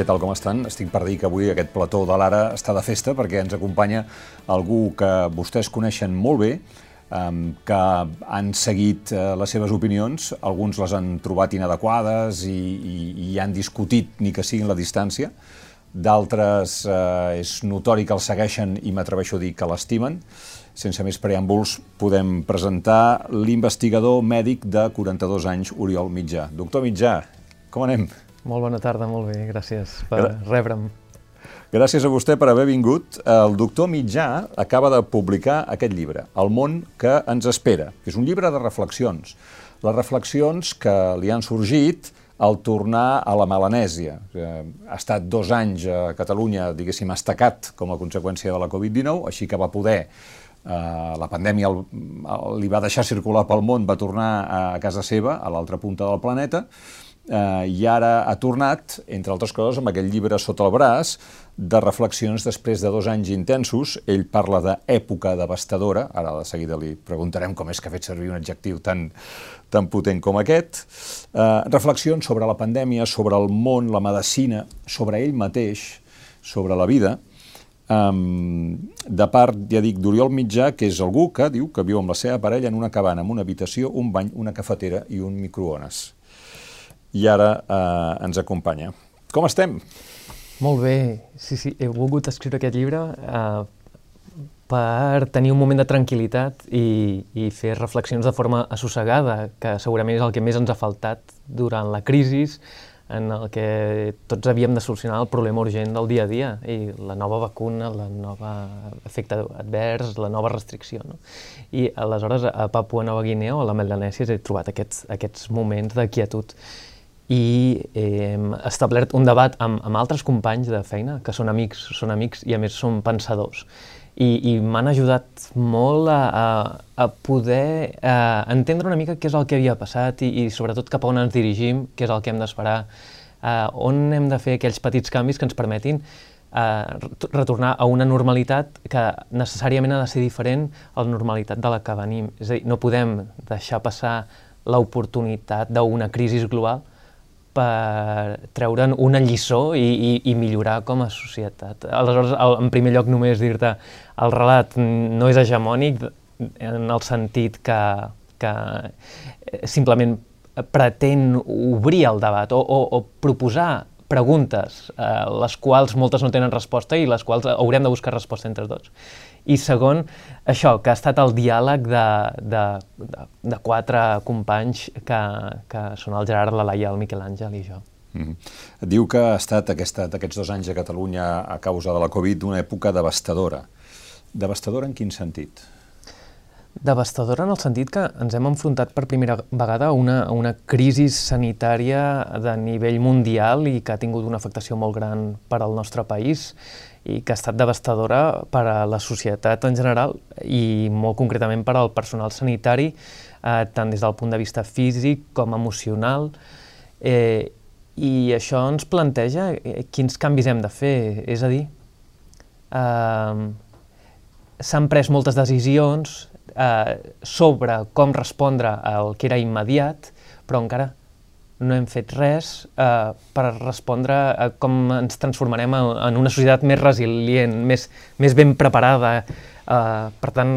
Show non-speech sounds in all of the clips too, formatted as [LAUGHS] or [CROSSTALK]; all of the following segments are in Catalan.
Què tal, com estan? Estic per dir que avui aquest plató de l'Ara està de festa perquè ens acompanya algú que vostès coneixen molt bé, que han seguit eh, les seves opinions, alguns les han trobat inadequades i, i, i han discutit ni que siguin la distància, d'altres eh, és notori que el segueixen i m'atreveixo a dir que l'estimen. Sense més preàmbuls, podem presentar l'investigador mèdic de 42 anys, Oriol Mitjà. Doctor Mitjà, com anem? Molt bona tarda, molt bé, gràcies per Gra rebre'm. Gràcies a vostè per haver vingut. El doctor Mitjà acaba de publicar aquest llibre, El món que ens espera, que és un llibre de reflexions. Les reflexions que li han sorgit al tornar a la Melanèsia. Ha estat dos anys a Catalunya, diguéssim, estacat com a conseqüència de la Covid-19, així que va poder Uh, la pandèmia el, el, li va deixar circular pel món, va tornar a casa seva, a l'altra punta del planeta, eh, i ara ha tornat, entre altres coses, amb aquell llibre sota el braç, de reflexions després de dos anys intensos. Ell parla d'època devastadora, ara de seguida li preguntarem com és que ha fet servir un adjectiu tan, tan potent com aquest. Eh, reflexions sobre la pandèmia, sobre el món, la medicina, sobre ell mateix, sobre la vida, um, de part, ja dic, d'Oriol Mitjà, que és algú que diu que viu amb la seva parella en una cabana, amb una habitació, un bany, una cafetera i un microones i ara eh, ens acompanya. Com estem? Molt bé, sí, sí, he volgut escriure aquest llibre eh, per tenir un moment de tranquil·litat i, i fer reflexions de forma assossegada, que segurament és el que més ens ha faltat durant la crisi, en el que tots havíem de solucionar el problema urgent del dia a dia, i la nova vacuna, la nova efecte advers, la nova restricció. No? I aleshores a Papua Nova Guinea o a la Melanèsia he trobat aquests, aquests moments de quietud i eh, hem establert un debat amb, amb altres companys de feina, que són amics, són amics i a més són pensadors. I, i m'han ajudat molt a, a, a poder a entendre una mica què és el que havia passat i, i sobretot cap a on ens dirigim, què és el que hem d'esperar, uh, on hem de fer aquells petits canvis que ens permetin uh, retornar a una normalitat que necessàriament ha de ser diferent a la normalitat de la que venim. És a dir, no podem deixar passar l'oportunitat d'una crisi global per treure'n una lliçó i, i, i millorar com a societat. Aleshores, el, en primer lloc, només dir-te, el relat no és hegemònic en el sentit que, que simplement pretén obrir el debat o, o, o proposar preguntes, eh, les quals moltes no tenen resposta i les quals haurem de buscar resposta entre tots. I segon, això, que ha estat el diàleg de, de, de, de quatre companys que, que són el Gerard, la Laia, el Miquel Àngel i jo. Mm -hmm. Diu que ha estat aquesta, aquests dos anys a Catalunya a causa de la Covid una època devastadora. Devastadora en quin sentit? Devastadora en el sentit que ens hem enfrontat per primera vegada a una, a una crisi sanitària de nivell mundial i que ha tingut una afectació molt gran per al nostre país i que ha estat devastadora per a la societat en general i molt concretament per al personal sanitari, eh, tant des del punt de vista físic com emocional. Eh, I això ens planteja eh, quins canvis hem de fer, és a dir, eh, s'han pres moltes decisions eh, sobre com respondre al que era immediat, però encara no hem fet res eh, per respondre a com ens transformarem en, una societat més resilient, més, més ben preparada. Eh, per tant,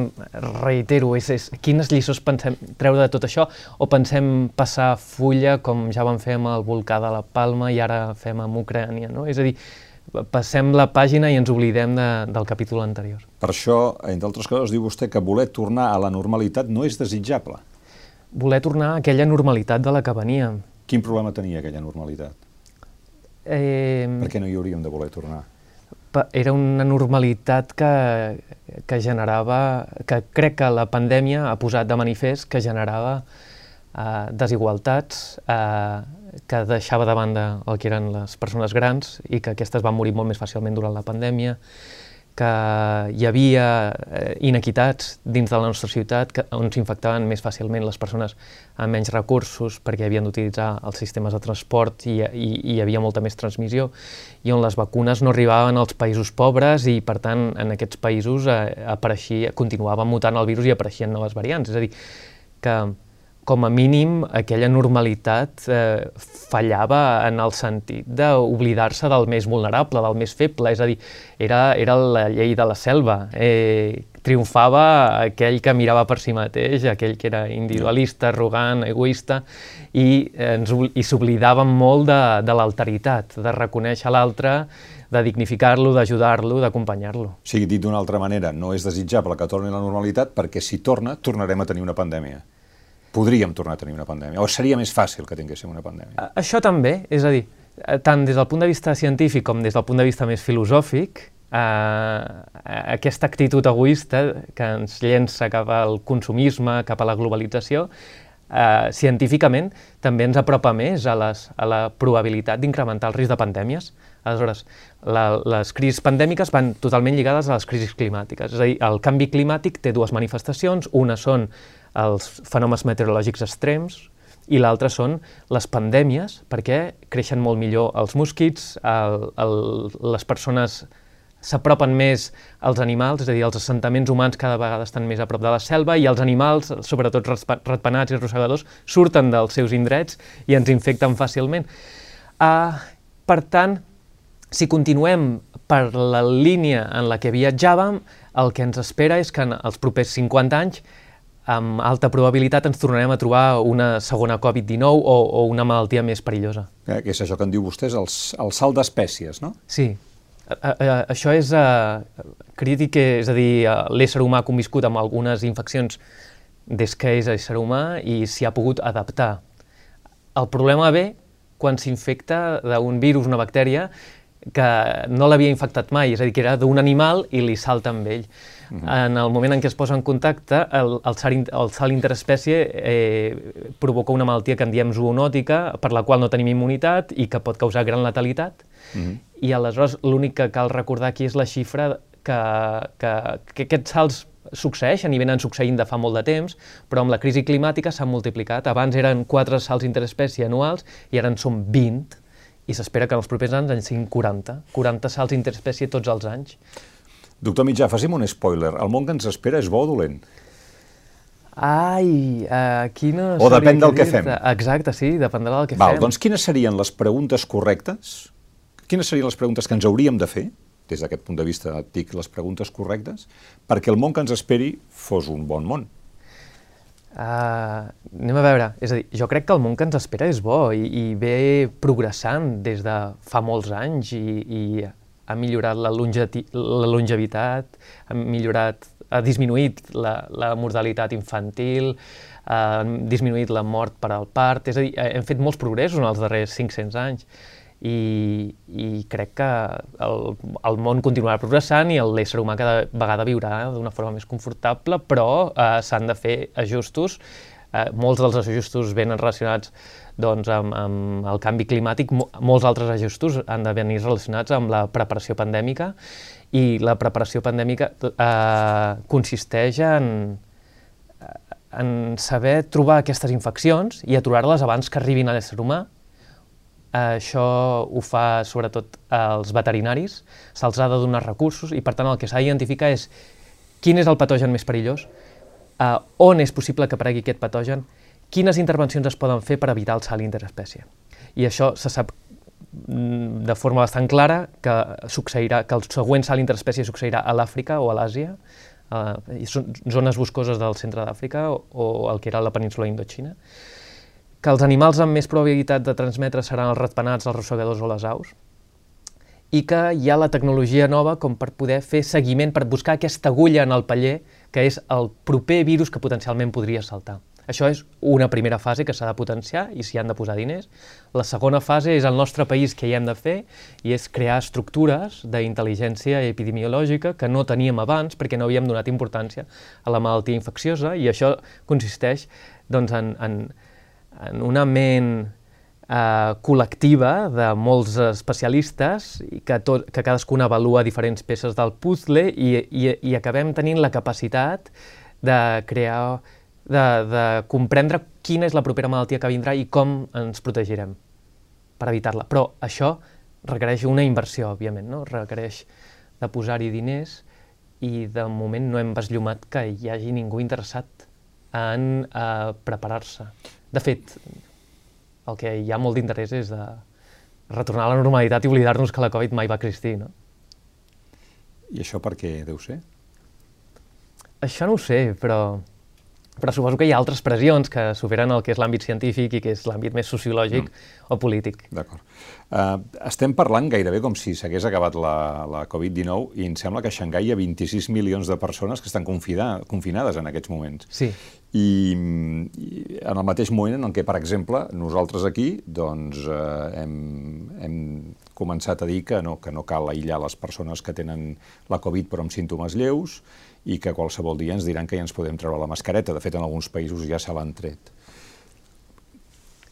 reitero, és, és, quines lliçons pensem treure de tot això o pensem passar fulla com ja vam fer amb el volcà de la Palma i ara fem amb Ucrània, no? És a dir, passem la pàgina i ens oblidem de, del capítol anterior. Per això, entre altres coses, diu vostè que voler tornar a la normalitat no és desitjable. Voler tornar a aquella normalitat de la que veníem Quin problema tenia aquella normalitat? Eh, per què no hi hauríem de voler tornar? Era una normalitat que, que generava, que crec que la pandèmia ha posat de manifest que generava eh, desigualtats, eh, que deixava de banda el que eren les persones grans i que aquestes van morir molt més fàcilment durant la pandèmia, que hi havia eh, inequitats dins de la nostra ciutat que, on s'infectaven més fàcilment les persones amb menys recursos perquè havien d'utilitzar els sistemes de transport i, i, i hi havia molta més transmissió i on les vacunes no arribaven als països pobres i per tant en aquests països eh, apareixia, continuava mutant el virus i apareixien noves variants. És a dir, que com a mínim aquella normalitat eh, fallava en el sentit d'oblidar-se del més vulnerable, del més feble, és a dir, era, era la llei de la selva. Eh, triomfava aquell que mirava per si mateix, aquell que era individualista, arrogant, egoista, i, eh, ens, i s'oblidaven molt de, de l'alteritat, de reconèixer l'altre, de dignificar-lo, d'ajudar-lo, d'acompanyar-lo. O sigui, dit d'una altra manera, no és desitjable que torni a la normalitat perquè si torna, tornarem a tenir una pandèmia podríem tornar a tenir una pandèmia, o seria més fàcil que tinguéssim una pandèmia. Això també, és a dir, eh, tant des del punt de vista científic com des del punt de vista més filosòfic, eh, aquesta actitud egoista que ens llença cap al consumisme, cap a la globalització, eh, científicament també ens apropa més a, les, a la probabilitat d'incrementar el risc de pandèmies. Aleshores, la, les crisis pandèmiques van totalment lligades a les crisis climàtiques. És a dir, el canvi climàtic té dues manifestacions. Una són els fenòmens meteorològics extrems i l'altre són les pandèmies, perquè creixen molt millor els mosquits, el, el, les persones s'apropen més als animals, és a dir, els assentaments humans cada vegada estan més a prop de la selva i els animals, sobretot ratpenats i rosegadors, surten dels seus indrets i ens infecten fàcilment. Uh, per tant, si continuem per la línia en la que viatjàvem, el que ens espera és que en els propers 50 anys amb alta probabilitat ens tornarem a trobar una segona Covid-19 o, o una malaltia més perillosa. Eh, que és això que en diu vostès, el, el salt d'espècies, no? Sí. A, a, això és uh, crític, és a dir, l'ésser humà ha conviscut amb algunes infeccions des que és ésser humà i s'hi ha pogut adaptar. El problema ve quan s'infecta d'un virus, una bactèria, que no l'havia infectat mai, és a dir, que era d'un animal i li salta amb ell. Uh -huh. En el moment en què es posa en contacte, el, el, salt, el salt interespècie eh, provoca una malaltia que en diem zoonòtica, per la qual no tenim immunitat i que pot causar gran letalitat. Uh -huh. I aleshores l'únic que cal recordar aquí és la xifra que, que, que aquests salts succeeixen i venen succeint de fa molt de temps, però amb la crisi climàtica s'han multiplicat. Abans eren 4 salts interespècie anuals i ara en són 20 i s'espera que en els propers anys en siguin 40. 40 salts interespècie tots els anys. Doctor Mitjà, faci'm un spoiler. El món que ens espera és bo o dolent? Ai, uh, quina... O depèn del que fem. Exacte, sí, dependrà del que Val, fem. Doncs quines serien les preguntes correctes? Quines serien les preguntes que ens hauríem de fer, des d'aquest punt de vista, dic, les preguntes correctes, perquè el món que ens esperi fos un bon món? Uh, anem a veure, és a dir, jo crec que el món que ens espera és bo i, i ve progressant des de fa molts anys i, i ha millorat la, la longevitat, ha millorat, ha disminuït la, la mortalitat infantil, ha disminuït la mort per al part, és a dir, hem fet molts progressos en els darrers 500 anys i, i crec que el, el món continuarà progressant i l'ésser humà cada vegada viurà d'una forma més confortable, però eh, s'han de fer ajustos, eh, molts dels ajustos venen relacionats doncs, amb, amb el canvi climàtic, molts altres ajustos han de venir relacionats amb la preparació pandèmica. I la preparació pandèmica eh, consisteix en, en saber trobar aquestes infeccions i aturar-les abans que arribin a l'ésser humà. Eh, això ho fa sobretot els veterinaris, se'ls ha de donar recursos i per tant el que s'ha d'identificar és quin és el patogen més perillós, eh, on és possible que aparegui aquest patogen quines intervencions es poden fer per evitar el salt interespècie. I això se sap mm, de forma bastant clara que succeirà que el següent salt interespècie succeirà a l'Àfrica o a l'Àsia, eh, i són zones boscoses del centre d'Àfrica o, o el que era la península Indoxina, que els animals amb més probabilitat de transmetre seran els ratpenats, els rossegadors o les aus, i que hi ha la tecnologia nova com per poder fer seguiment, per buscar aquesta agulla en el paller, que és el proper virus que potencialment podria saltar. Això és una primera fase que s'ha de potenciar i s'hi han de posar diners. La segona fase és el nostre país que hi hem de fer i és crear estructures d'intel·ligència epidemiològica que no teníem abans perquè no havíem donat importància a la malaltia infecciosa i això consisteix doncs, en, en, en una ment eh, col·lectiva de molts especialistes i que, tot, que cadascuna avalua diferents peces del puzzle i, i, i acabem tenint la capacitat de crear de, de comprendre quina és la propera malaltia que vindrà i com ens protegirem per evitar-la. Però això requereix una inversió, òbviament, no? requereix de posar-hi diners i de moment no hem besllümat que hi hagi ningú interessat en eh, preparar-se. De fet, el que hi ha molt d'interès és de retornar a la normalitat i oblidar-nos que la Covid mai va existir, no? I això per què deu ser? Això no ho sé, però però suposo que hi ha altres pressions que superen el que és l'àmbit científic i que és l'àmbit més sociològic mm. o polític. D'acord. Uh, estem parlant gairebé com si s'hagués acabat la, la Covid-19 i em sembla que a Xangai hi ha 26 milions de persones que estan confida, confinades en aquests moments. Sí. I, I en el mateix moment en què, per exemple, nosaltres aquí doncs, uh, hem, hem començat a dir que no, que no cal aïllar les persones que tenen la Covid però amb símptomes lleus i que qualsevol dia ens diran que ja ens podem treure la mascareta. De fet, en alguns països ja se l'han tret.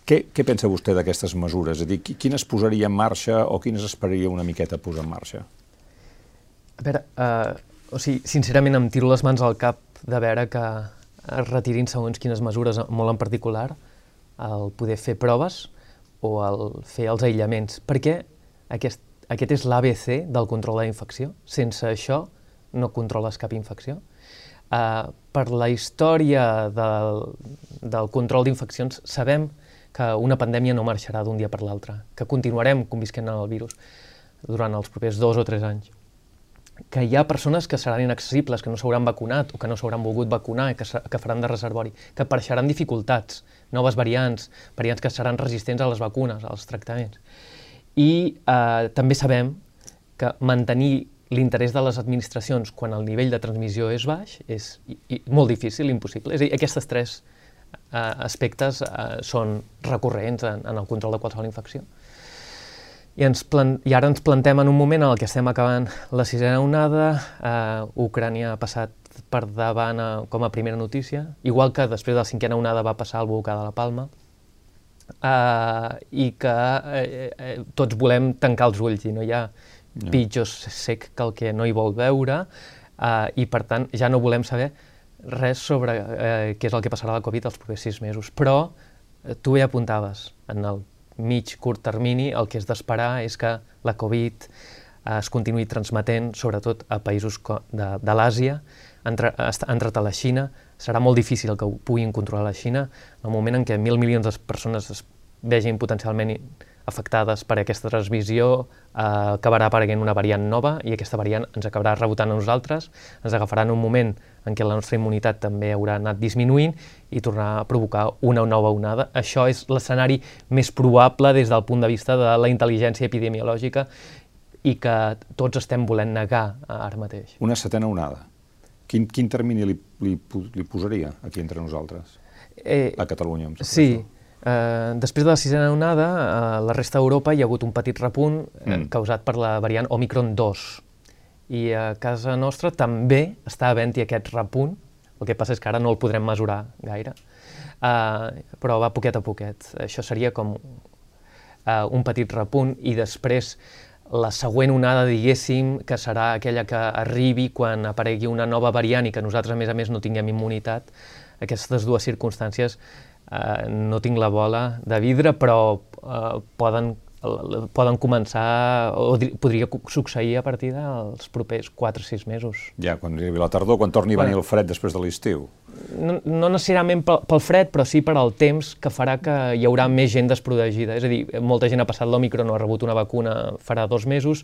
Què, què pensa vostè d'aquestes mesures? És a dir, quines posaria en marxa o quines esperaria una miqueta posar en marxa? A veure, uh, o sigui, sincerament em tiro les mans al cap de veure que es retirin segons quines mesures, molt en particular, el poder fer proves o el fer els aïllaments, perquè aquest, aquest és l'ABC del control de la infecció. Sense això, no controles cap infecció. Uh, per la història del, del control d'infeccions sabem que una pandèmia no marxarà d'un dia per l'altre, que continuarem convisquent en el virus durant els propers dos o tres anys que hi ha persones que seran inaccessibles, que no s'hauran vacunat o que no s'hauran volgut vacunar i que, que faran de reservori, que apareixeran dificultats, noves variants, variants que seran resistents a les vacunes, als tractaments. I eh, també sabem que mantenir l'interès de les administracions quan el nivell de transmissió és baix és i, i molt difícil, impossible. És a dir, aquestes tres uh, aspectes uh, són recurrents en, en el control de qualsevol infecció. I, ens plan I ara ens plantem en un moment en el que estem acabant la sisena onada, uh, Ucrània ha passat per davant a, com a primera notícia, igual que després de la cinquena onada va passar el volcà de la Palma, uh, i que uh, uh, tots volem tancar els ulls i no hi ha no. pitjor sec que el que no hi vol veure eh, i, per tant, ja no volem saber res sobre eh, què és el que passarà a la Covid els propers sis mesos. Però eh, tu ja apuntaves, en el mig, curt termini, el que és d'esperar és que la Covid eh, es continuï transmetent, sobretot a països de, de l'Àsia, entre, entrat a la Xina. Serà molt difícil que ho puguin controlar la Xina en el moment en què mil milions de persones es vegin potencialment afectades per aquesta transmissió eh, acabarà apareguent una variant nova i aquesta variant ens acabarà rebotant a nosaltres, ens agafarà en un moment en què la nostra immunitat també haurà anat disminuint i tornarà a provocar una nova onada. Això és l'escenari més probable des del punt de vista de la intel·ligència epidemiològica i que tots estem volent negar ara mateix. Una setena onada. Quin, quin termini li, li, li posaria aquí entre nosaltres? Eh, a Catalunya, em Sí, això. Eh, després de la sisena onada, a la resta d'Europa hi ha hagut un petit repunt eh, mm. causat per la variant Omicron 2. I a casa nostra també està havent-hi aquest repunt, el que passa és que ara no el podrem mesurar gaire, uh, però va poquet a poquet. Això seria com uh, un petit repunt i després la següent onada, diguéssim, que serà aquella que arribi quan aparegui una nova variant i que nosaltres, a més a més, no tinguem immunitat, aquestes dues circumstàncies eh, no tinc la bola de vidre, però eh, poden, poden començar, o podria succeir a partir dels propers 4 o 6 mesos. Ja, quan arribi la tardor, quan torni a venir el fred després de l'estiu. No, no necessàriament pel, pel fred, però sí per al temps que farà que hi haurà més gent desprotegida. És a dir, molta gent ha passat l'Omicron no ha rebut una vacuna farà dos mesos,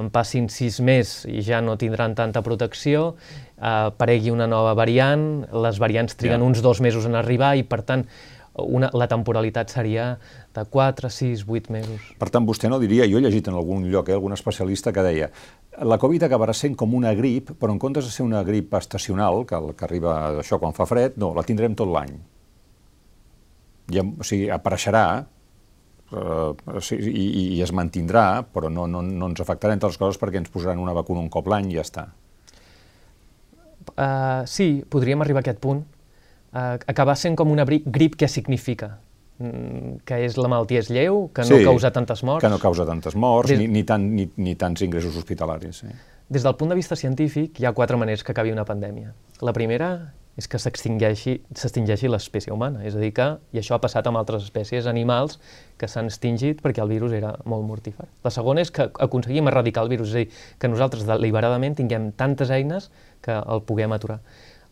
en passin sis mesos i ja no tindran tanta protecció, eh, aparegui una nova variant, les variants triguen ja. uns dos mesos en arribar i, per tant, una, la temporalitat seria de 4, 6, 8 mesos. Per tant, vostè no diria, jo he llegit en algun lloc, eh, algun especialista que deia la Covid acabarà sent com una grip, però en comptes de ser una grip estacional, que, que arriba això quan fa fred, no, la tindrem tot l'any. O sigui, apareixerà, eh, i, i es mantindrà, però no, no, no ens afectarà entre les coses perquè ens posaran una vacuna un cop l'any i ja està. Uh, sí, podríem arribar a aquest punt, uh, acabar sent com una grip que significa mm, que és la malaltia és lleu, que no sí, causa tantes morts. que no causa tantes morts, des... ni, ni, tant, ni, ni tants ingressos hospitalaris. Sí. Des del punt de vista científic, hi ha quatre maneres que acabi una pandèmia. La primera és que s'extingeixi l'espècie humana, és a dir que, i això ha passat amb altres espècies animals que s'han extingit perquè el virus era molt mortífer. La segona és que aconseguim erradicar el virus, és a dir, que nosaltres deliberadament tinguem tantes eines que el puguem aturar.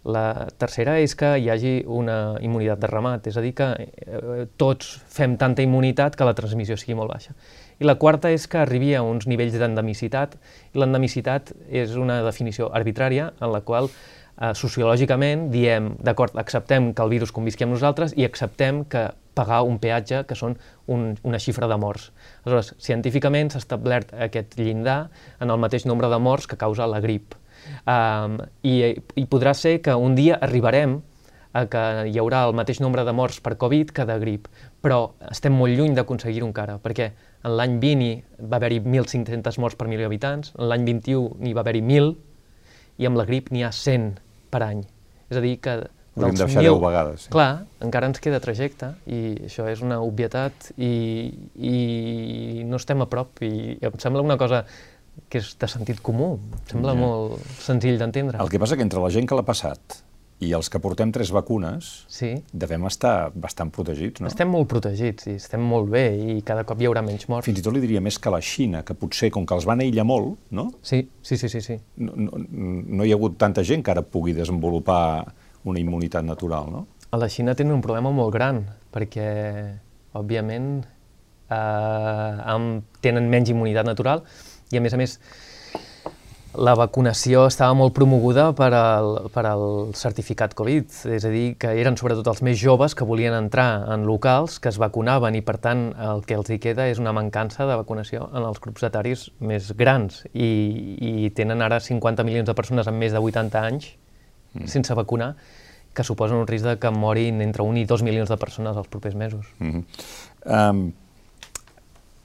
La tercera és que hi hagi una immunitat de ramat, és a dir, que eh, tots fem tanta immunitat que la transmissió sigui molt baixa. I la quarta és que arribi a uns nivells d'endemicitat, i l'endemicitat és una definició arbitrària en la qual eh, sociològicament diem, d'acord, acceptem que el virus convisqui amb nosaltres i acceptem que pagar un peatge que són un, una xifra de morts. Aleshores, científicament s'ha establert aquest llindar en el mateix nombre de morts que causa la grip. Um, i, I podrà ser que un dia arribarem a que hi haurà el mateix nombre de morts per Covid que de grip, però estem molt lluny d'aconseguir-ho encara, perquè en l'any 20 va haver-hi 1.500 morts per milió d'habitants, en l'any 21 n'hi va haver-hi 1.000, i amb la grip n'hi ha 100 per any. És a dir, que Hauríem de baixar 10 vegades. Sí. Clar, encara ens queda trajecte i això és una obvietat i, i no estem a prop i em sembla una cosa que és de sentit comú, em sembla molt senzill d'entendre. El que passa que entre la gent que l'ha passat i els que portem tres vacunes, sí. devem estar bastant protegits, no? Estem molt protegits i estem molt bé i cada cop hi haurà menys morts. Fins i tot li diria més que la Xina, que potser, com que els van aïllar molt, no? Sí, sí, sí, sí. sí. No, no, no hi ha hagut tanta gent que ara pugui desenvolupar una immunitat natural, no? A la Xina tenen un problema molt gran, perquè, òbviament, eh, tenen menys immunitat natural i, a més a més, la vacunació estava molt promoguda per al, per al certificat Covid, és a dir, que eren sobretot els més joves que volien entrar en locals, que es vacunaven i, per tant, el que els hi queda és una mancança de vacunació en els grups etaris més grans i, i tenen ara 50 milions de persones amb més de 80 anys mm. sense vacunar, que suposen un risc de que morin entre 1 i 2 milions de persones els propers mesos. Mm -hmm. um,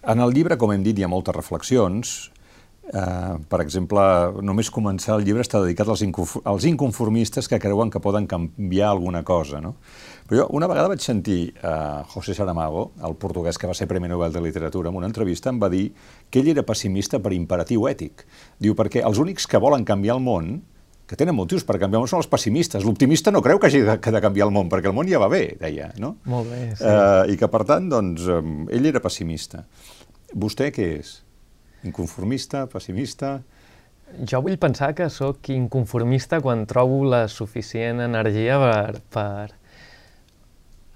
en el llibre, com hem dit, hi ha moltes reflexions. Uh, per exemple, només començar el llibre està dedicat als, als inconformistes que creuen que poden canviar alguna cosa. No? Però jo una vegada vaig sentir uh, José Saramago, el portuguès que va ser Premi Nobel de Literatura, en una entrevista em va dir que ell era pessimista per imperatiu ètic. Diu, perquè els únics que volen canviar el món que tenen motius per canviar el món són els pessimistes. L'optimista no creu que hagi de, que de canviar el món, perquè el món ja va bé, deia, no? Molt bé, sí. Uh, I que, per tant, doncs, um, ell era pessimista. Vostè què és? Inconformista, pessimista? Jo vull pensar que sóc inconformista quan trobo la suficient energia per, per,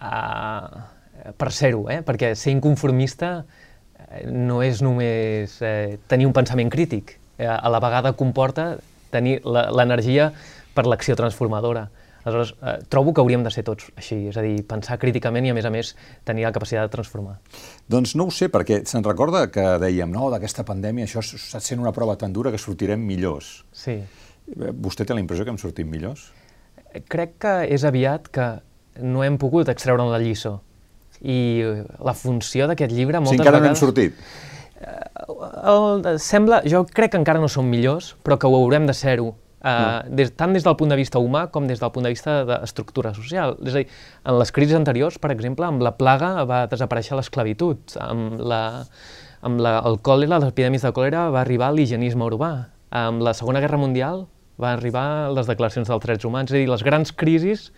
uh, per ser-ho, eh? perquè ser inconformista eh, no és només eh, tenir un pensament crític, eh, a la vegada comporta tenir l'energia per l'acció transformadora. Aleshores, eh, trobo que hauríem de ser tots així, és a dir, pensar críticament i, a més a més, tenir la capacitat de transformar. Doncs no ho sé, perquè se'n recorda que dèiem, no, d'aquesta pandèmia això està sent una prova tan dura que sortirem millors. Sí. Eh, vostè té la impressió que hem sortit millors? Crec que és aviat que no hem pogut extreure'n la lliçó. I la funció d'aquest llibre moltes sí, encara vegades... no hem sortit el, sembla, jo crec que encara no som millors, però que ho haurem de ser-ho. Uh, des, tant des del punt de vista humà com des del punt de vista d'estructura social. És a dir, en les crisis anteriors, per exemple, amb la plaga va desaparèixer l'esclavitud, amb, la, amb la, el còlera, les epidèmies de còlera va arribar l'higienisme urbà, amb la Segona Guerra Mundial va arribar les declaracions dels drets humans, és a dir, les grans crisis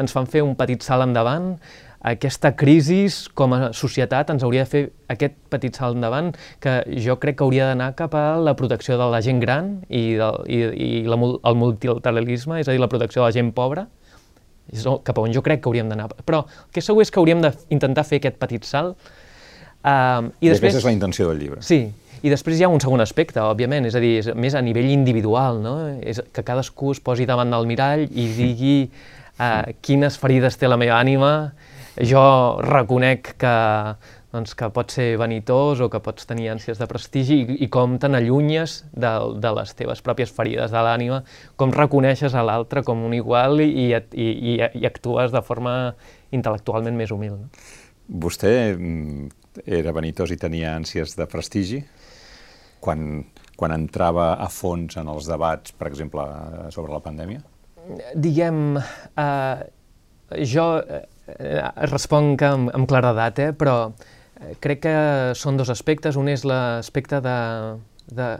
ens fan fer un petit salt endavant aquesta crisi com a societat ens hauria de fer aquest petit salt endavant que jo crec que hauria d'anar cap a la protecció de la gent gran i, del, i, i la, el multilateralisme, és a dir, la protecció de la gent pobra, és cap a on jo crec que hauríem d'anar. Però el que segur és que hauríem d'intentar fer aquest petit salt. Uh, i, I després, aquesta és la intenció del llibre. Sí, i després hi ha un segon aspecte, òbviament, és a dir, és més a nivell individual, no? és que cadascú es posi davant del mirall i digui uh, quines ferides té la meva ànima, jo reconec que, doncs, que pot ser vanitós o que pots tenir ànsies de prestigi i, i com te n'allunyes de, de les teves pròpies ferides de l'ànima, com reconeixes a l'altre com un igual i, i, i, i actues de forma intel·lectualment més humil. No? Vostè mm, era vanitós i tenia ànsies de prestigi? Quan, quan entrava a fons en els debats, per exemple, sobre la pandèmia? Diguem, eh, jo eh, responc amb, amb claredat, eh? però eh, crec que són dos aspectes. Un és l'aspecte de, de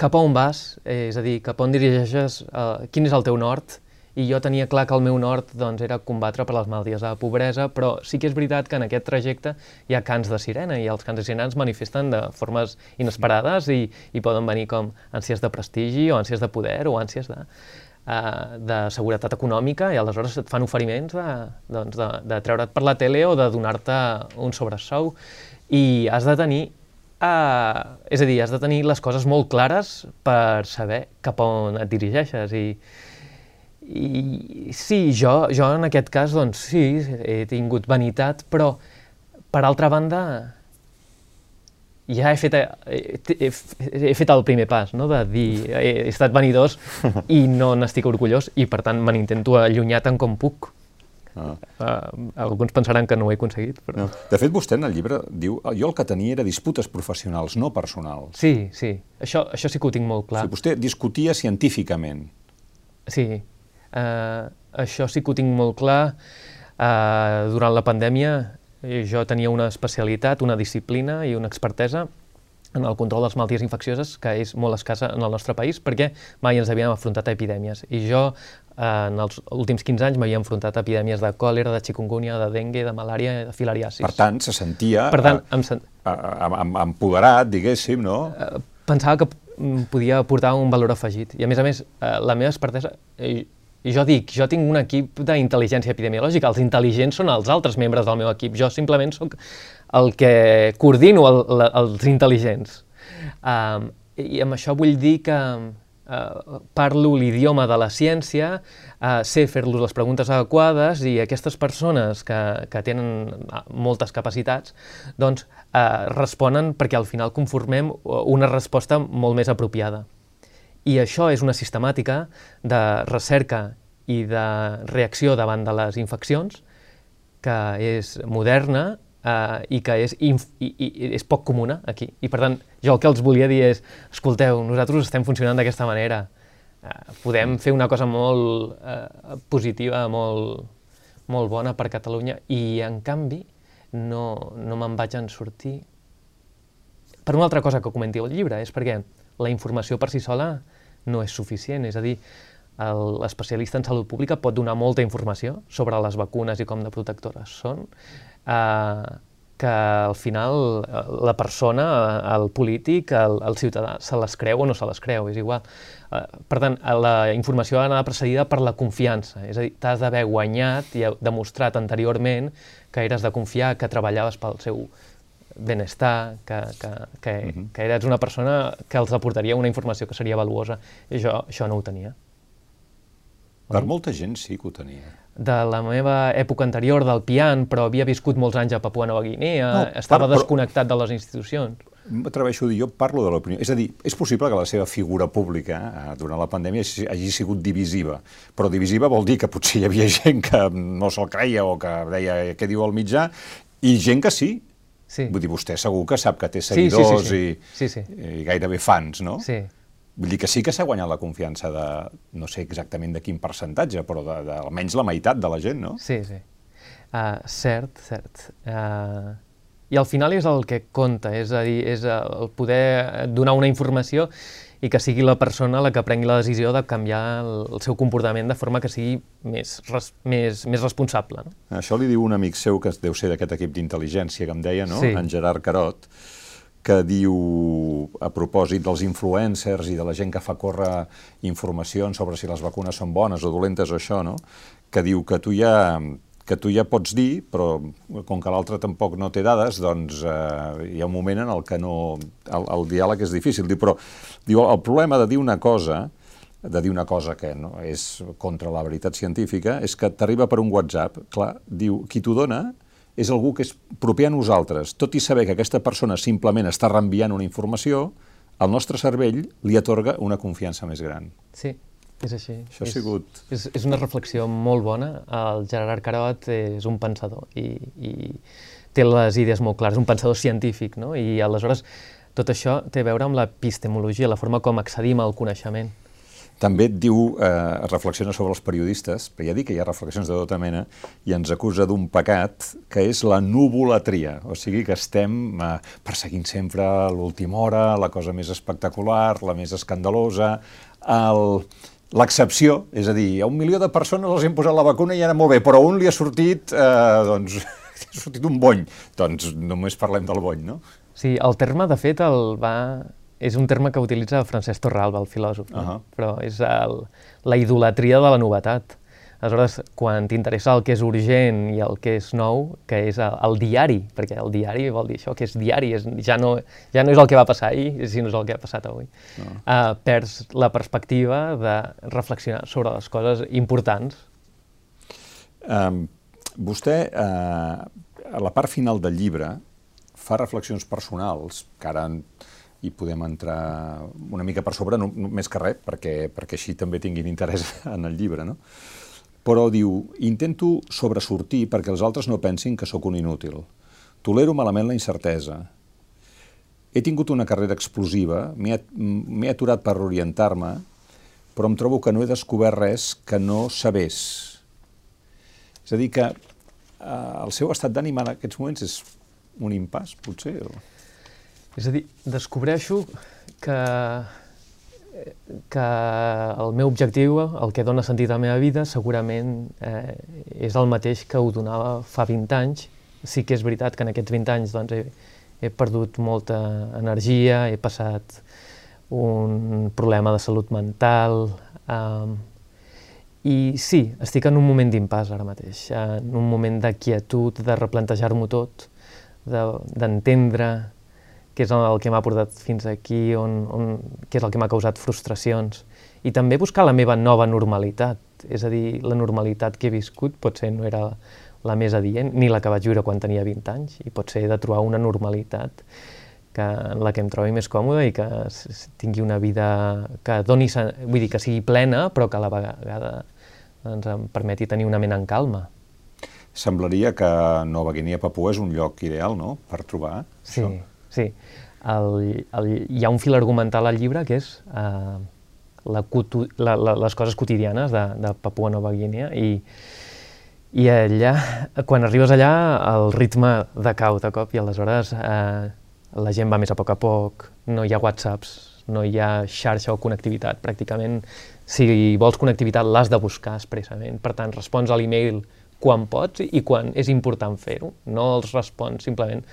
cap a on vas, eh, és a dir, cap on dirigeixes, eh, quin és el teu nord, i jo tenia clar que el meu nord doncs, era combatre per les malalties de la pobresa, però sí que és veritat que en aquest trajecte hi ha cants de sirena, i els cants de sirena es manifesten de formes inesperades i, i poden venir com ànsies de prestigi o ànsies de poder o ànsies de... uh, de seguretat econòmica i aleshores et fan oferiments de, doncs de, de treure't per la tele o de donar-te un sobresou. I has de tenir uh, és a dir, has de tenir les coses molt clares per saber cap on et dirigeixes. I, i sí, jo, jo en aquest cas, doncs sí, he tingut vanitat, però per altra banda ja he fet, he, he, he fet el primer pas, no? de dir, he, he estat vanidós i no n'estic orgullós i per tant me n'intento allunyar tant com puc. Ah. Uh, alguns pensaran que no ho he aconseguit. Però... No. De fet, vostè en el llibre diu jo el que tenia era disputes professionals, no personals. Sí, sí. Això, això sí que ho tinc molt clar. Si vostè discutia científicament. Sí. Uh, això sí que ho tinc molt clar. Uh, durant la pandèmia jo tenia una especialitat, una disciplina i una expertesa en el control de les malalties infeccioses, que és molt escassa en el nostre país, perquè mai ens havíem afrontat a epidèmies. I jo, eh, en els últims 15 anys, m'havia enfrontat a epidèmies de còlera, de chikungunya, de dengue, de malària, de filariasis. Per tant, se sentia per tant, em sen... empoderat, diguéssim, no? Eh, pensava que podia aportar un valor afegit. I, a més a més, eh, la meva expertesa... Eh, i jo dic, jo tinc un equip d'intel·ligència epidemiològica, els intel·ligents són els altres membres del meu equip, jo simplement sóc el que coordino el, el, els intel·ligents. Um, I amb això vull dir que uh, parlo l'idioma de la ciència, uh, sé fer-los les preguntes adequades i aquestes persones que, que tenen moltes capacitats doncs, uh, responen perquè al final conformem una resposta molt més apropiada. I això és una sistemàtica de recerca i de reacció davant de les infeccions que és moderna eh, i que és, i, i, és poc comuna aquí. I per tant, jo el que els volia dir és, escolteu, nosaltres estem funcionant d'aquesta manera, eh, podem fer una cosa molt eh, positiva, molt, molt bona per Catalunya i en canvi no, no me'n vaig en sortir per una altra cosa que comenti el llibre, és perquè la informació per si sola no és suficient. És a dir, l'especialista en salut pública pot donar molta informació sobre les vacunes i com de protectores són, eh, que al final eh, la persona, el polític, el, el ciutadà, se les creu o no se les creu, és igual. Eh, per tant, la informació ha d'anar precedida per la confiança, és a dir, t'has d'haver guanyat i demostrat anteriorment que eres de confiar, que treballaves pel seu benestar, que, que, que, uh -huh. que eres una persona que els aportaria una informació que seria valuosa. I jo això no ho tenia. Per molta gent sí que ho tenia. De la meva època anterior, del pian, però havia viscut molts anys a Papua Nova Guinea, no, estava per, desconnectat de les institucions. M'atreveixo a dir, jo parlo de l'opinió. És a dir, és possible que la seva figura pública eh, durant la pandèmia hagi sigut divisiva, però divisiva vol dir que potser hi havia gent que no se'l creia o que deia què diu el mitjà, i gent que sí, Sí. Vull dir, vostè segur que sap que té seguidors sí, sí, sí, sí. Sí, sí. I, i gairebé fans, no? Sí. Vull dir que sí que s'ha guanyat la confiança de, no sé exactament de quin percentatge, però de, de almenys la meitat de la gent, no? Sí, sí. Uh, cert, cert. Uh, I al final és el que compta, és a dir, és el poder donar una informació i que sigui la persona la que prengui la decisió de canviar el, el seu comportament de forma que sigui més, res, més, més responsable. No? Això li diu un amic seu que deu ser d'aquest equip d'intel·ligència que em deia, no? Sí. en Gerard Carot, que diu, a propòsit dels influencers i de la gent que fa córrer informacions sobre si les vacunes són bones o dolentes o això, no? que diu que tu ja que tu ja pots dir, però com que l'altre tampoc no té dades, doncs eh, hi ha un moment en el que no, el, el diàleg és difícil. Diu, però diu, el problema de dir una cosa, de dir una cosa que no és contra la veritat científica, és que t'arriba per un WhatsApp, clar, diu, qui t'ho dona és algú que és proper a nosaltres, tot i saber que aquesta persona simplement està reenviant una informació, el nostre cervell li atorga una confiança més gran. Sí. És així. Això ha és, sigut... És, és una reflexió molt bona. El Gerard Carot és un pensador i, i té les idees molt clares, un pensador científic, no? I aleshores tot això té a veure amb l'epistemologia, la forma com accedim al coneixement. També diu, eh, reflexiona sobre els periodistes, però ja dic que hi ha reflexions de tota mena, i ens acusa d'un pecat que és la nuvolatria, o sigui que estem eh, perseguint sempre l'última hora, la cosa més espectacular, la més escandalosa, el, l'excepció, és a dir, a un milió de persones els han posat la vacuna i ara molt bé, però a un li ha sortit, eh, doncs, [LAUGHS] ha sortit un bony. Doncs només parlem del bony, no? Sí, el terme, de fet, el va és un terme que utilitza Francesc Torralba, el filòsof, no? Uh -huh. però és el, la idolatria de la novetat. Aleshores, quan t'interessa el que és urgent i el que és nou, que és el, el diari, perquè el diari vol dir això, que és diari, és, ja, no, ja no és el que va passar ahir, sinó és el que ha passat avui. No. Uh, perds la perspectiva de reflexionar sobre les coses importants. Um, vostè, uh, a la part final del llibre, fa reflexions personals, que ara hi podem entrar una mica per sobre, no, no, més que res, perquè, perquè així també tinguin interès [LAUGHS] en el llibre, no? Però diu, intento sobresortir perquè els altres no pensin que sóc un inútil. Tolero malament la incertesa. He tingut una carrera explosiva, m'he aturat per orientar-me, però em trobo que no he descobert res que no sabés. És a dir, que eh, el seu estat d'ànima en aquests moments és un impàs, potser? O... És a dir, descobreixo que, que el meu objectiu, el que dona sentit a la meva vida, segurament eh, és el mateix que ho donava fa 20 anys. Sí que és veritat que en aquests 20 anys doncs, he, he perdut molta energia, he passat un problema de salut mental, eh, i sí, estic en un moment d'impàs ara mateix, en un moment de quietud, de replantejar-m'ho tot, d'entendre de, què és el que m'ha portat fins aquí, on, on, què és el que m'ha causat frustracions, i també buscar la meva nova normalitat, és a dir, la normalitat que he viscut potser no era la més adient, ni la que vaig viure quan tenia 20 anys, i potser he de trobar una normalitat que, en la que em trobi més còmode i que tingui una vida que doni, vull dir, que sigui plena, però que a la vegada doncs, em permeti tenir una ment en calma. Semblaria que Nova Guinea Papua és un lloc ideal, no?, per trobar sí, això. Sí, el, el, hi ha un fil argumental al llibre que és uh, la, la, la, les coses quotidianes de, de Papua Nova Guinea i, i allà, quan arribes allà, el ritme decau de cop i aleshores eh, la gent va més a poc a poc, no hi ha whatsapps, no hi ha xarxa o connectivitat. Pràcticament, si vols connectivitat, l'has de buscar expressament. Per tant, respons a l'email quan pots i quan és important fer-ho. No els respons simplement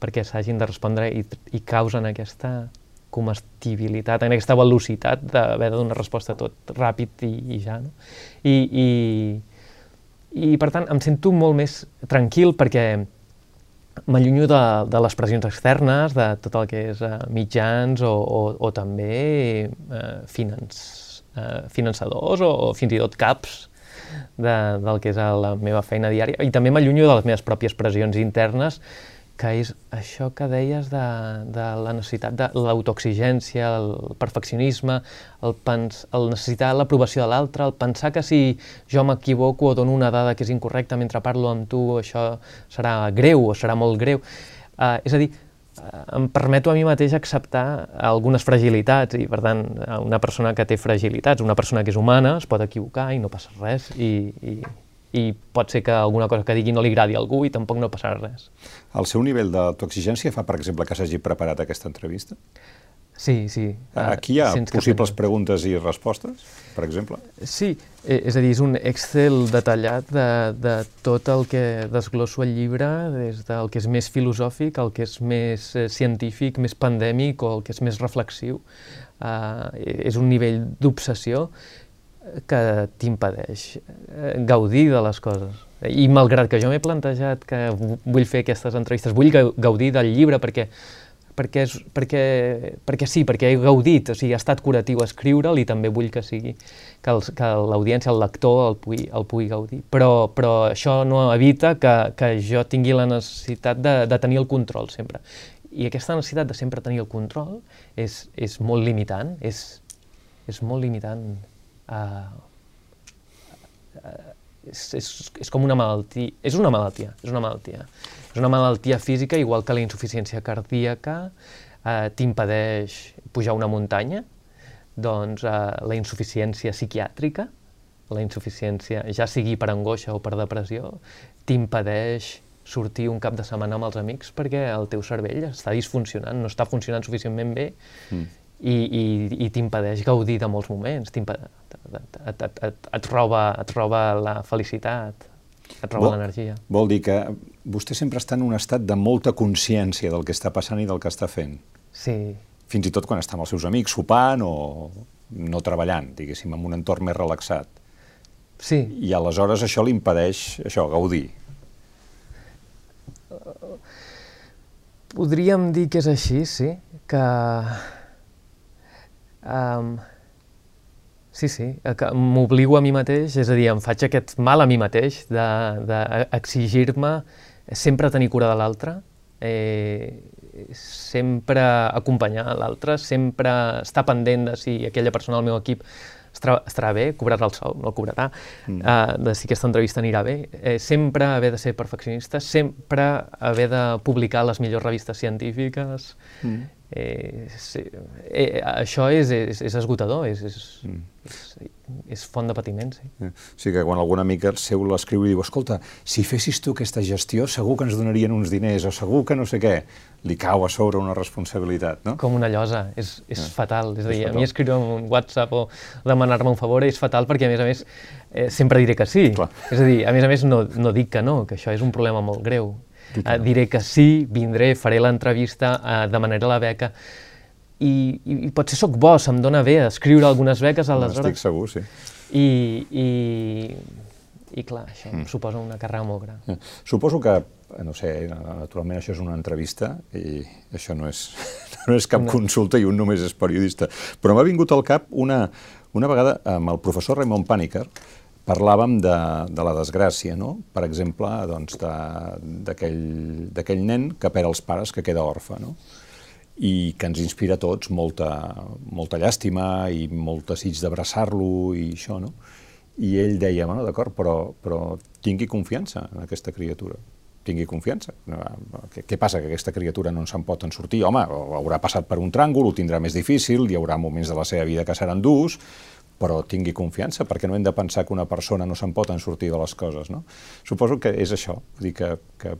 perquè s'hagin de respondre i, i causen aquesta comestibilitat, en aquesta velocitat d'haver de donar resposta tot ràpid i, i ja. No? I, i, I, per tant, em sento molt més tranquil perquè m'allunyo de, de les pressions externes, de tot el que és uh, mitjans o, o, o també uh, finans, uh, finançadors o, o fins i tot caps de, del que és la meva feina diària i també m'allunyo de les meves pròpies pressions internes que és això que deies de, de la necessitat de l'autoexigència, el perfeccionisme, el, pens, el necessitar l'aprovació de l'altre, el pensar que si jo m'equivoco o dono una dada que és incorrecta mentre parlo amb tu, això serà greu o serà molt greu. Uh, és a dir, uh, em permeto a mi mateix acceptar algunes fragilitats i, per tant, una persona que té fragilitats, una persona que és humana, es pot equivocar i no passa res i, i, i pot ser que alguna cosa que digui no li agradi a algú i tampoc no passarà res. El seu nivell d'autoexigència fa, per exemple, que s'hagi preparat aquesta entrevista? Sí, sí. Aquí hi ha possibles preguntes i respostes, per exemple? Sí, eh, és a dir, és un Excel detallat de, de tot el que desglosso el llibre, des del que és més filosòfic, el que és més eh, científic, més pandèmic o el que és més reflexiu. Uh, és un nivell d'obsessió que t'impedeix eh, gaudir de les coses. I malgrat que jo m'he plantejat que vull fer aquestes entrevistes, vull gaudir del llibre perquè, perquè, és, perquè, perquè sí, perquè he gaudit, o sigui, ha estat curatiu escriure'l i també vull que sigui que, el, l'audiència, el lector, el pugui, el pugui gaudir. Però, però això no evita que, que jo tingui la necessitat de, de tenir el control sempre. I aquesta necessitat de sempre tenir el control és, és molt limitant, és, és molt limitant és, és, és com una malaltia, és una malaltia, és una malaltia. És una malaltia física, igual que la insuficiència cardíaca uh, t'impedeix pujar una muntanya, doncs uh, la insuficiència psiquiàtrica, la insuficiència, ja sigui per angoixa o per depressió, t'impedeix sortir un cap de setmana amb els amics perquè el teu cervell està disfuncionant, no està funcionant suficientment bé. Mm i, i, i t'impedeix gaudir de molts moments, et, et, et, et, roba, et roba la felicitat, et roba l'energia. Vol dir que vostè sempre està en un estat de molta consciència del que està passant i del que està fent. Sí, fins i tot quan està amb els seus amics sopant o no treballant, diguéssim, en un entorn més relaxat. Sí. I aleshores això li impedeix, això, gaudir. Podríem dir que és així, sí, que... Um, sí, sí, que m'obligo a mi mateix, és a dir, em faig aquest mal a mi mateix d'exigir-me de, de sempre tenir cura de l'altre, eh, sempre acompanyar l'altre, sempre estar pendent de si aquella persona al meu equip estarà, estarà bé, cobrarà el sou, no el cobrarà, mm. uh, de si aquesta entrevista anirà bé, eh, sempre haver de ser perfeccionista, sempre haver de publicar les millors revistes científiques, mm. Eh, sí, eh, això és, és, és esgotador, és, és, mm. és, és font de patiment, sí. Eh, sí que quan algun amic seu l'escriu i diu escolta, si fessis tu aquesta gestió segur que ens donarien uns diners o segur que no sé què, li cau a sobre una responsabilitat, no? Com una llosa, és, és eh, fatal. És a dir, és a mi escriure un WhatsApp o demanar-me un favor és fatal perquè, a més a més, eh, sempre diré que sí. Clar. És a dir, a més a més, no, no dic que no, que això és un problema molt greu. Eh, diré que sí, vindré, faré l'entrevista, eh, demanaré la beca, i, i, i potser sóc bo, se'm dona bé escriure algunes beques aleshores. Estic segur, sí. I, i, i clar, això mm. suposa una càrrega molt gran. Eh, suposo que, no sé, naturalment això és una entrevista i això no és, [LAUGHS] no és cap no. consulta i un només és periodista, però m'ha vingut al cap una, una vegada amb el professor Raymond Paniker, parlàvem de, de la desgràcia, no? per exemple, doncs, d'aquell nen que perd els pares, que queda orfe. No? i que ens inspira a tots molta, molta llàstima i molt desig d'abraçar-lo i això, no? I ell deia, bueno, d'acord, però, però tingui confiança en aquesta criatura tingui confiança. Què, què passa, que aquesta criatura no se'n pot en sortir? Home, haurà passat per un tràngol, ho tindrà més difícil, hi haurà moments de la seva vida que seran durs, però tingui confiança, perquè no hem de pensar que una persona no se'n pot en sortir de les coses, no? Suposo que és això, vull dir que, que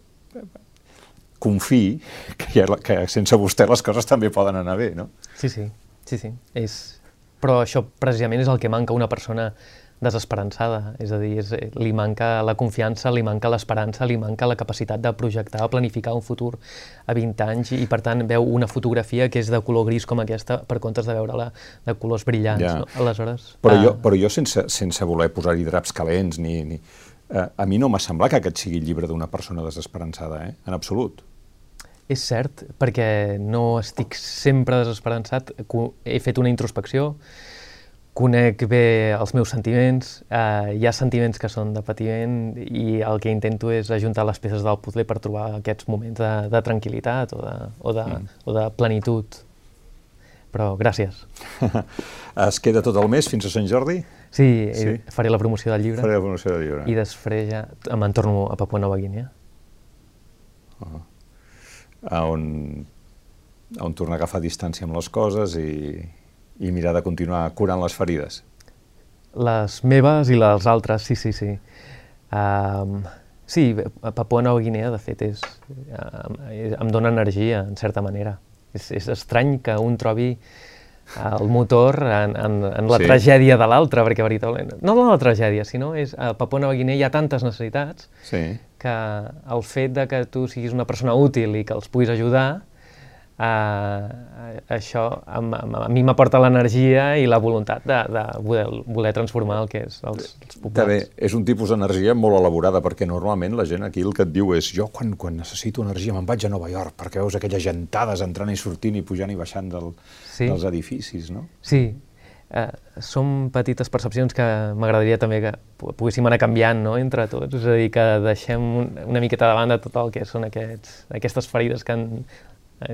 confiï que, ha, que sense vostè les coses també poden anar bé, no? Sí, sí, sí, sí. És... Però això precisament és el que manca una persona desesperançada, és a dir, és, li manca la confiança, li manca l'esperança, li manca la capacitat de projectar o planificar un futur a 20 anys i, per tant, veu una fotografia que és de color gris com aquesta per comptes de veure-la de colors brillants. Ja. No? Aleshores... Però, ah... jo, però jo, sense, sense voler posar-hi draps calents, ni, ni, eh, a mi no m'ha semblat que aquest sigui el llibre d'una persona desesperançada, eh? en absolut. És cert, perquè no estic sempre desesperançat, he fet una introspecció, conec bé els meus sentiments, eh, hi ha sentiments que són de patiment i el que intento és ajuntar les peces del puzzle per trobar aquests moments de, de tranquil·litat o de, o, de, mm. o de plenitud. Però gràcies. [LAUGHS] es queda tot el mes fins a Sant Jordi? Sí, sí, faré la promoció del llibre. Faré la promoció del llibre. I després ja me'n torno a Papua Nova Guinea. Uh -huh a on, a on tornar a agafar distància amb les coses i, i mirar de continuar curant les ferides. Les meves i les altres, sí, sí, sí. Um, sí, Papua Nova Guinea, de fet, és, uh, em dona energia, en certa manera. És, és estrany que un trobi el motor en, en, en la sí. tragèdia de l'altre, perquè veritablement... No la tragèdia, sinó és a Papua Nova Guinea hi ha tantes necessitats sí. que el fet de que tu siguis una persona útil i que els puguis ajudar Uh, això a, a, a mi m'aporta l'energia i la voluntat de, de voler, voler transformar el que és els, els populars. També és un tipus d'energia molt elaborada, perquè normalment la gent aquí el que et diu és jo quan, quan necessito energia me'n vaig a Nova York, perquè veus aquelles gentades entrant i sortint i pujant i baixant del, sí. dels edificis, no? Sí, Uh, són petites percepcions que m'agradaria també que poguéssim anar canviant no? entre tots, és a dir, que deixem una miqueta de banda tot el que són aquests, aquestes ferides que han Eh,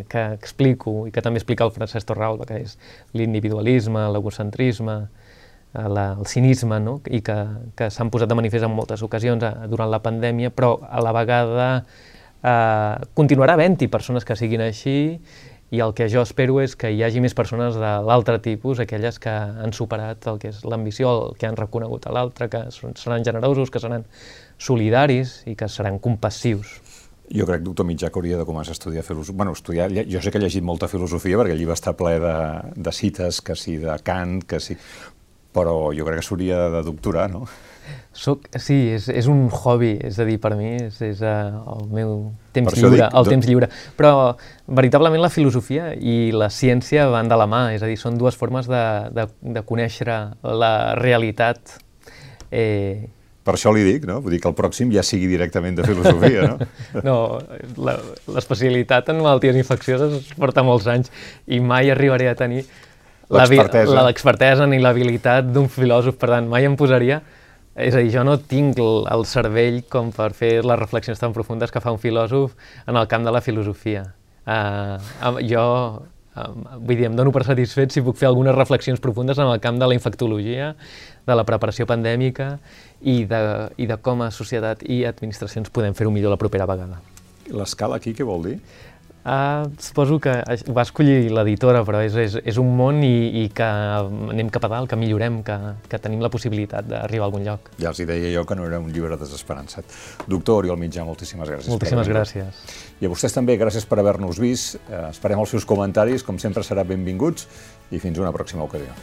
que explico i que també explica el Francesc Torralba, que és l'individualisme, l'egocentrisme, eh, la, el cinisme, no? i que, que s'han posat de manifest en moltes ocasions a, eh, durant la pandèmia, però a la vegada eh, continuarà havent-hi persones que siguin així i el que jo espero és que hi hagi més persones de l'altre tipus, aquelles que han superat el que és l'ambició, el que han reconegut a l'altre, que seran generosos, que seran solidaris i que seran compassius. Jo crec, doctor Mitjà, que hauria de començar a estudiar filosofia. Bueno, estudiar, jo sé que ha llegit molta filosofia, perquè el llibre està ple de, de cites, que sí de Kant, que sí... Però jo crec que s'hauria de doctorar, no? Soc, sí, és, és un hobby, és a dir, per mi és, és uh, el meu temps lliure, dic, el temps lliure. Però veritablement la filosofia i la ciència van de la mà, és a dir, són dues formes de, de, de conèixer la realitat eh, per això li dic, no? Vull dir que el pròxim ja sigui directament de filosofia, no? [LAUGHS] no, l'especialitat en malalties infeccioses porta molts anys i mai arribaré a tenir l'expertesa ni l'habilitat d'un filòsof, per tant, mai em posaria... És a dir, jo no tinc el, el cervell com per fer les reflexions tan profundes que fa un filòsof en el camp de la filosofia. Uh, jo, vull dir, em dono per satisfet si puc fer algunes reflexions profundes en el camp de la infectologia, de la preparació pandèmica i de, i de com a societat i administracions podem fer-ho millor la propera vegada. L'escala aquí què vol dir? Uh, suposo que ho va escollir l'editora, però és, és, és un món i, i que anem cap a dalt, que millorem, que, que tenim la possibilitat d'arribar a algun lloc. Ja els deia jo que no era un llibre desesperançat. Doctor Oriol Mitjà, moltíssimes gràcies. Moltíssimes gràcies. I a vostès també, gràcies per haver-nos vist. Uh, esperem els seus comentaris, com sempre serà benvinguts, i fins una pròxima ocasió.